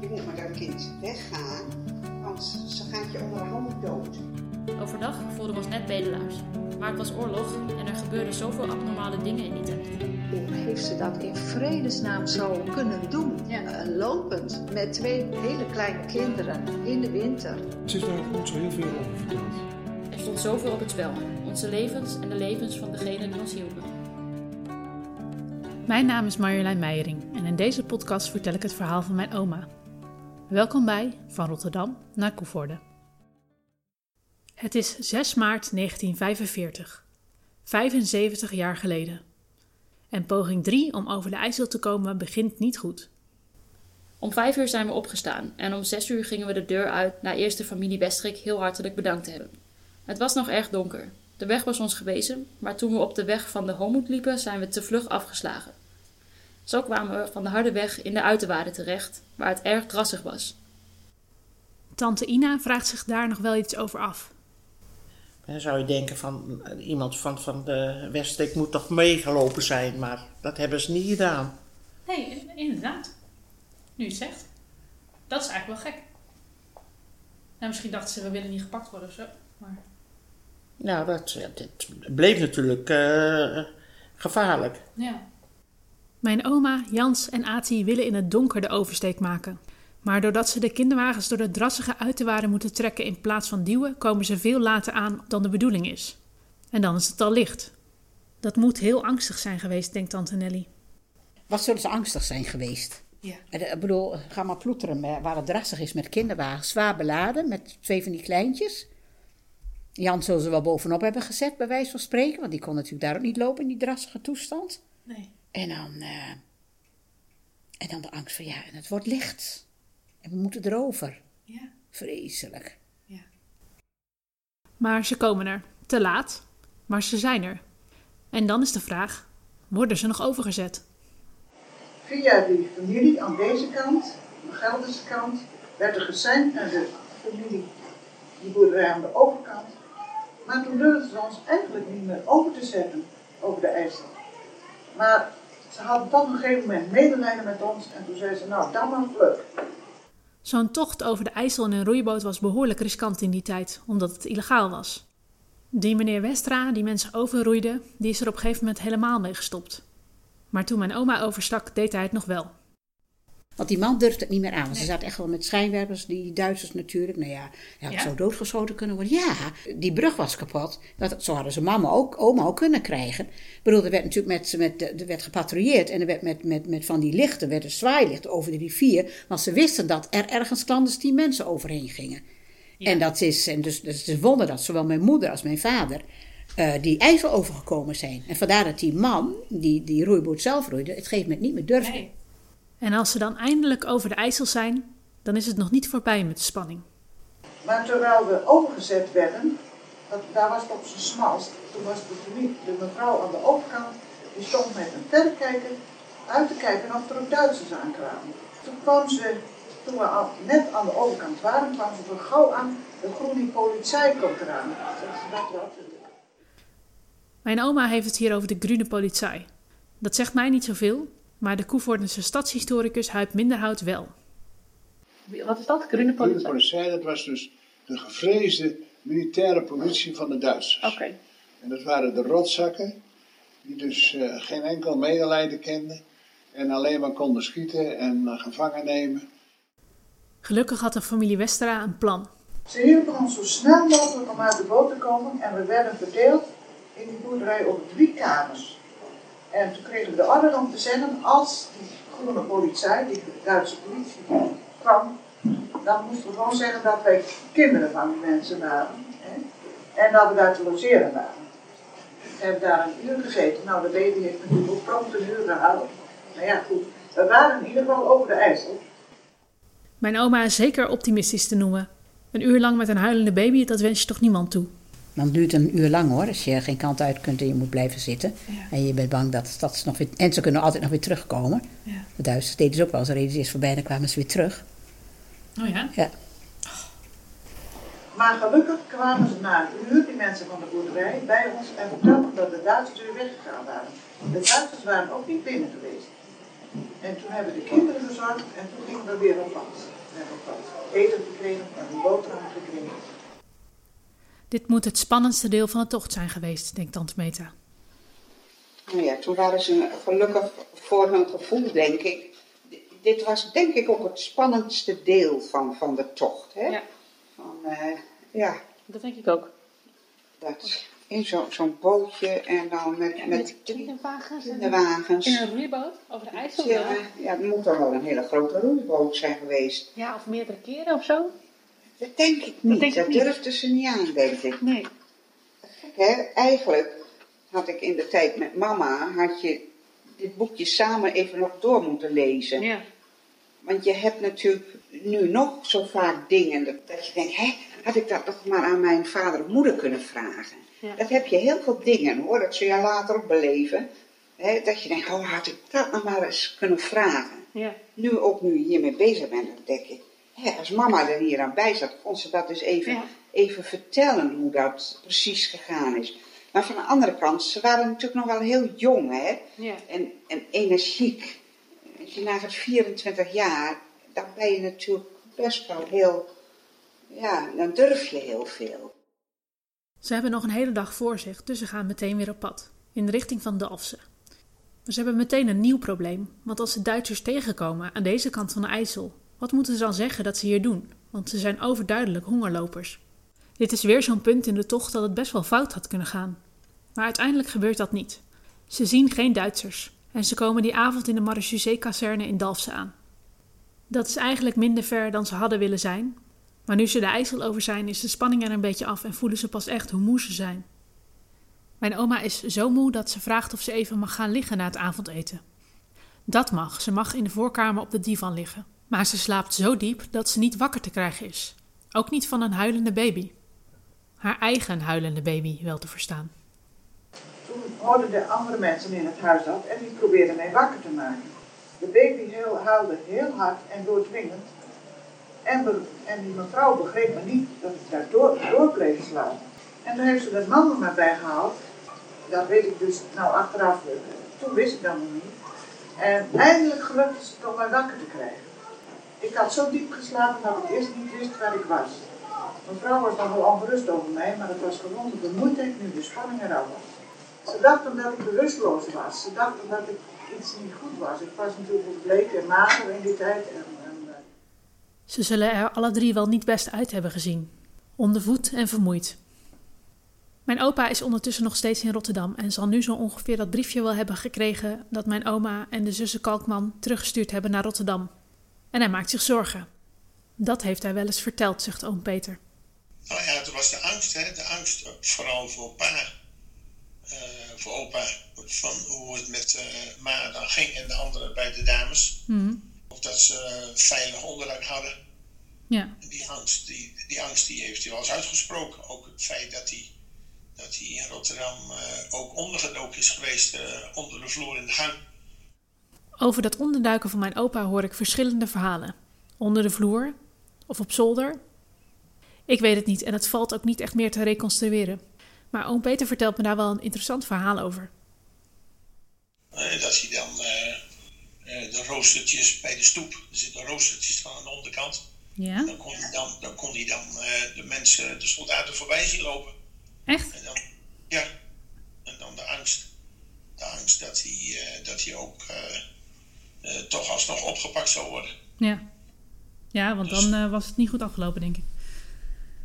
Je moet met dat kind weggaan, want ze gaat je onderhand dood. Overdag voelden we ons net bedelaars. Maar het was oorlog en er gebeurden zoveel abnormale dingen in die tijd. Hoe heeft ze dat in vredesnaam zo kunnen doen? Ja. Eh, lopend met twee hele kleine kinderen in de winter. Ze is daar ook niet zo heel veel over verteld. Er stond zoveel op het spel. Onze levens en de levens van degenen die ons hielpen. Mijn naam is Marjolein Meijering en in deze podcast vertel ik het verhaal van mijn oma. Welkom bij Van Rotterdam naar Koevoorde. Het is 6 maart 1945, 75 jaar geleden. En poging 3 om over de IJssel te komen begint niet goed. Om vijf uur zijn we opgestaan en om zes uur gingen we de deur uit na eerst de familie Westrik heel hartelijk bedankt te hebben. Het was nog erg donker. De weg was ons gewezen, maar toen we op de weg van de Homoed liepen, zijn we te vlug afgeslagen. Zo kwamen we van de harde weg in de uiterwaarden terecht, waar het erg drassig was. Tante Ina vraagt zich daar nog wel iets over af. Dan zou je denken van iemand van, van de Weststreek moet toch meegelopen zijn, maar dat hebben ze niet gedaan. Nee, inderdaad. Nu je het zegt. Dat is eigenlijk wel gek. Nou, misschien dachten ze, we willen niet gepakt worden of zo. Maar... Nou, dat, bleef natuurlijk eh, gevaarlijk. Ja. Mijn oma, Jans en Ati willen in het donker de oversteek maken. Maar doordat ze de kinderwagens door de drassige uiterwaarden moeten trekken in plaats van duwen, komen ze veel later aan dan de bedoeling is. En dan is het al licht. Dat moet heel angstig zijn geweest, denkt tante Nelly. Wat zullen ze angstig zijn geweest? Ja. En, Ik bedoel, ga maar ploeteren waar het drassig is met kinderwagens. Zwaar beladen, met twee van die kleintjes. Jan zullen ze wel bovenop hebben gezet, bij wijze van spreken. Want die kon natuurlijk daar ook niet lopen in die drassige toestand. Nee. En dan, eh, en dan de angst van, ja, en het wordt licht. En we moeten erover. Ja. Vreselijk. Maar ze komen er. Te laat. Maar ze zijn er. En dan is de vraag: worden ze nog overgezet? Via die familie aan deze kant, de Gelderse kant, werd er gezend naar de familie, die boerderij aan de overkant. Maar toen durfden ze ons eigenlijk niet meer over te zetten over de IJssel. Maar ze toch op een gegeven moment medelijden met ons en toen zeiden ze, nou dan maar vlug. Zo'n tocht over de IJssel in een roeiboot was behoorlijk riskant in die tijd, omdat het illegaal was. Die meneer Westra, die mensen overroeide, die is er op een gegeven moment helemaal mee gestopt. Maar toen mijn oma overstak, deed hij het nog wel. Want die man durfde het niet meer aan. Want ze zaten echt wel met schijnwerpers, die Duitsers natuurlijk. Nou ja, hij had Ja? zo doodgeschoten kunnen worden. Ja, die brug was kapot. Dat, zo hadden ze mama ook, oma ook kunnen krijgen. Ik bedoel, er werd natuurlijk met, met, er werd gepatrouilleerd. En er werd met, met, met van die lichten, werden zwaailichten over de rivier. Want ze wisten dat er ergens clandestien mensen overheen gingen. En dat is, en dus, dus het is wonder dat zowel mijn moeder als mijn vader eh, die IJssel overgekomen zijn. En vandaar dat die man, die die roeiboot zelf roeide, het gegeven moment niet meer durfde. En als ze dan eindelijk over de IJssel zijn, dan is het nog niet voorbij met de spanning. Maar terwijl we overgezet werden, dat, daar was het op zijn smalst, toen was de, mevrouw aan de overkant, die stond met een verrekijker uit te kijken of er ook Duitsers aankwamen. Toen kwam ze, toen we al, net aan de overkant waren, kwam ze voor gauw aan, de groene politie komt eraan. Dat wel? Mijn oma heeft het hier over de Grüne Polizei. Dat zegt mij niet zoveel, maar de Koevoordense stadshistoricus Huip Minderhout wel. Wat is dat? Politie, dat was dus de gevreesde militaire politie van de Duitsers. Oké. En dat waren de rotzakken, die dus eh, geen enkel medelijden kenden. En alleen maar konden schieten en eh, gevangen nemen. Gelukkig had de familie Westera een plan. Ze hielpen ons zo snel mogelijk om uit de boot te komen en we werden verdeeld in die boerderij over drie kamers. En toen kregen we de order om te zenden als die groene politie, die Duitse politie, kwam, dan moesten we gewoon zeggen dat wij kinderen van die mensen waren. Hè? En dat we daar te logeren waren. We hebben daar een uur gezeten. Nou, de baby heeft natuurlijk ook prompt uur gehouden. Maar ja, goed. We waren in ieder geval over de IJssel. Mijn oma is zeker optimistisch te noemen. Een uur lang met een huilende baby, dat wens je toch niemand toe. Dan duurt het een uur lang hoor, als je geen kant uit kunt en je moet blijven zitten. En je bent bang dat, dat ze nog weer... En ze kunnen altijd nog weer terugkomen. De Duitsers deden ze ook wel, ze reden ze eerst voorbij en dan kwamen ze weer terug. Oh ja? Ja. Maar gelukkig kwamen ze na een uur, die mensen van de boerderij, bij ons en vertelden dat de Duitsers weer weggegaan waren. De Duitsers waren ook niet binnen geweest. En toen hebben de kinderen gezorgd en toen gingen we weer op pad. We hebben op pad eten gekregen en een boterham gekregen. Dit moet het spannendste deel van de tocht zijn geweest, denkt tante Meta. Nou ja, toen waren ze gelukkig voor hun gevoel, denk ik. Dit was denk ik ook het spannendste deel van, van de tocht. Hè? Ja. Van, eh, ja, Dat denk ik ook. dat in zo- zo'n bootje en dan met, met kinderwagens en kinderwagens. in een roeiboot over de IJssel. Ja, ja, het moet dan wel een hele grote roeiboot zijn geweest. Ja, of meerdere keren of zo. Dat denk ik niet. Dat, niet. durfden ze niet aan, denk ik. Nee. Hè, eigenlijk had ik in de tijd met mama, had je dit boekje samen even nog door moeten lezen. Ja. Want je hebt natuurlijk nu nog zo vaak dingen dat, dat je denkt, hè, had ik dat nog maar aan mijn vader of moeder kunnen vragen. Ja. Dat heb je heel veel dingen hoor, dat zul je later ook beleven. Hè, dat je denkt, oh, had ik dat nog maar eens kunnen vragen. Ja. Nu ook nu je hiermee bezig bent, dan denk ik, hè, als mama er hier aan bij zat, kon ze dat dus even, Ja. even vertellen hoe dat precies gegaan is. Maar van de andere kant, ze waren natuurlijk nog wel heel jong hè, Ja. en, en energiek. Als je nagaat 24 jaar, dan ben je natuurlijk best wel heel, ja, dan durf je heel veel. Ze hebben nog een hele dag voor zich, dus ze gaan meteen weer op pad, in de richting van Dalfsen. Maar ze hebben meteen een nieuw probleem, want als ze Duitsers tegenkomen aan deze kant van de IJssel, wat moeten ze dan zeggen dat ze hier doen? Want ze zijn overduidelijk hongerlopers. Dit is weer zo'n punt in de tocht dat het best wel fout had kunnen gaan. Maar uiteindelijk gebeurt dat niet. Ze zien geen Duitsers en ze komen die avond in de marechaussee-kazerne in Dalfsen aan. Dat is eigenlijk minder ver dan ze hadden willen zijn, maar nu ze de IJssel over zijn, is de spanning er een beetje af en voelen ze pas echt hoe moe ze zijn. Mijn oma is zo moe dat ze vraagt of ze even mag gaan liggen na het avondeten. Dat mag, ze mag in de voorkamer op de divan liggen. Maar ze slaapt zo diep dat ze niet wakker te krijgen is. Ook niet van een huilende baby. Haar eigen huilende baby, wel te verstaan. Toen hoorden de andere mensen in het huis dat en die probeerden mij wakker te maken. De baby huilde heel hard en doordringend. En, be- en die mevrouw begreep me niet dat ik daar door, door bleef slaan. En toen heeft ze de man er maar bij gehaald. Dat weet ik dus nou achteraf, eh, toen wist ik dat nog niet. En eindelijk gelukte ze toch mij wakker te krijgen. Ik had zo diep geslapen dat ik eerst niet wist waar ik was. Mevrouw was nog wel ongerust over mij, maar het was gewoon de vermoeidheid nu de spanning eraf was. Ze dachten dat ik bewusteloos was. Ze dachten dat ik iets niet goed was. Ik was natuurlijk bleek en mager in die tijd. En, en, eh, Ze zullen er alle drie wel niet best uit hebben gezien. Ondervoed en vermoeid. Mijn opa is ondertussen nog steeds in Rotterdam en zal nu zo ongeveer dat briefje wel hebben gekregen dat mijn oma en de zussen Kalkman teruggestuurd hebben naar Rotterdam. En hij maakt zich zorgen. Dat heeft hij wel eens verteld, zegt oom Peter. Nou ja, het was de angst, hè? de angst, eh, vooral voor pa, eh, voor opa, van hoe het met eh, ma dan ging en de anderen bij de dames. Of dat ze veilig onderdak hadden. Ja. Die angst, die, die angst die heeft hij wel eens uitgesproken. Ook het feit dat hij, dat hij in Rotterdam ook ondergedoken is geweest, onder de vloer in de gang. Over dat onderduiken van mijn opa hoor ik verschillende verhalen. Onder de vloer of op zolder. Ik weet het niet en het valt ook niet echt meer te reconstrueren. Maar oom Peter vertelt me daar wel een interessant verhaal over. Dat hij dan eh, eh, de roostertjes bij de stoep, er zitten roostertjes van aan de onderkant. Ja? Dan kon hij dan, dan, kon hij dan eh, de mensen, de soldaten voorbij zien lopen. Echt? En dan, ja, en dan de angst. De angst dat hij, dat hij ook toch alsnog opgepakt zou worden. Ja. Ja, want dan eh, was het niet goed afgelopen, denk ik.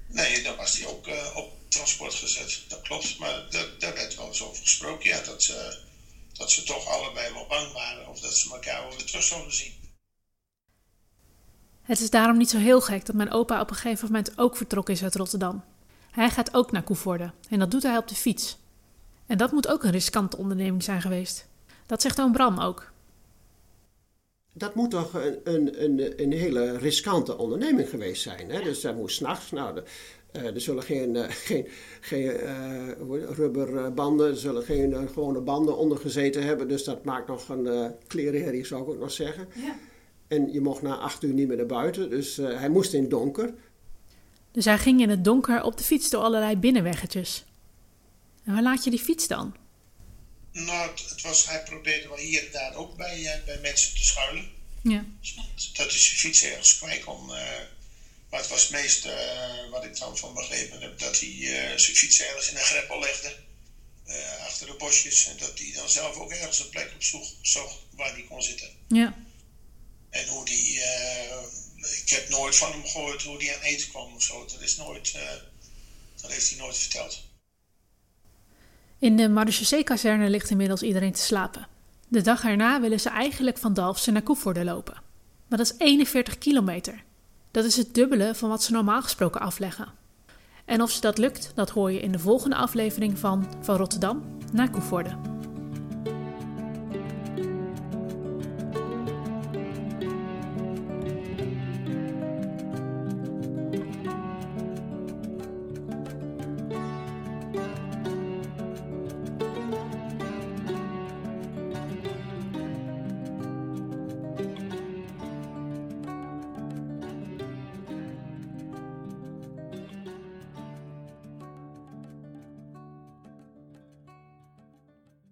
Nee, dan was hij ook eh, op transport gezet. Dat klopt, maar daar, daar werd wel eens over gesproken. Ja, dat, ze dat ze toch allebei wel bang waren of dat ze elkaar wel weer terug zouden zien. Het is daarom niet zo heel gek dat mijn opa op een gegeven moment ook vertrokken is uit Rotterdam. Hij gaat ook naar Koevoorde en dat doet hij op de fiets. En dat moet ook een riskante onderneming zijn geweest. Dat zegt oom Bram ook. Dat moet toch een, een, een, een hele riskante onderneming geweest zijn. Hè? Dus hij moest s'nachts. Nou, de, eh, er zullen geen, eh, geen, geen eh, rubberbanden, er zullen geen gewone banden onder gezeten hebben. Dus dat maakt nog een uh, klerenherrie, zou ik ook nog zeggen. Ja. En je mocht na acht uur niet meer naar buiten. Dus eh, hij moest in het donker. Dus hij ging in het donker op de fiets door allerlei binnenweggetjes. En waar laat je die fiets dan? Nou, het, was, hij probeerde wel hier en daar ook bij, eh, bij mensen te schuilen. Ja. Dat hij zijn fiets ergens kwijt kon. eh, maar het was het meest, eh, wat ik dan van begrepen heb, dat hij zijn fiets ergens in een greppel legde. achter de bosjes. En dat hij dan zelf ook ergens een plek op zocht, zocht waar hij kon zitten. Ja. En hoe die, ik heb nooit van hem gehoord hoe hij aan eten kwam of zo. Dat is nooit, dat heeft hij nooit verteld. In de Marechaussee-kazerne ligt inmiddels iedereen te slapen. De dag erna willen ze eigenlijk van Dalfsen naar Koevoorde lopen. Maar dat is 41 kilometer. Dat is het dubbele van wat ze normaal gesproken afleggen. En of ze dat lukt, dat hoor je in de volgende aflevering van Van Rotterdam naar Koevoorde.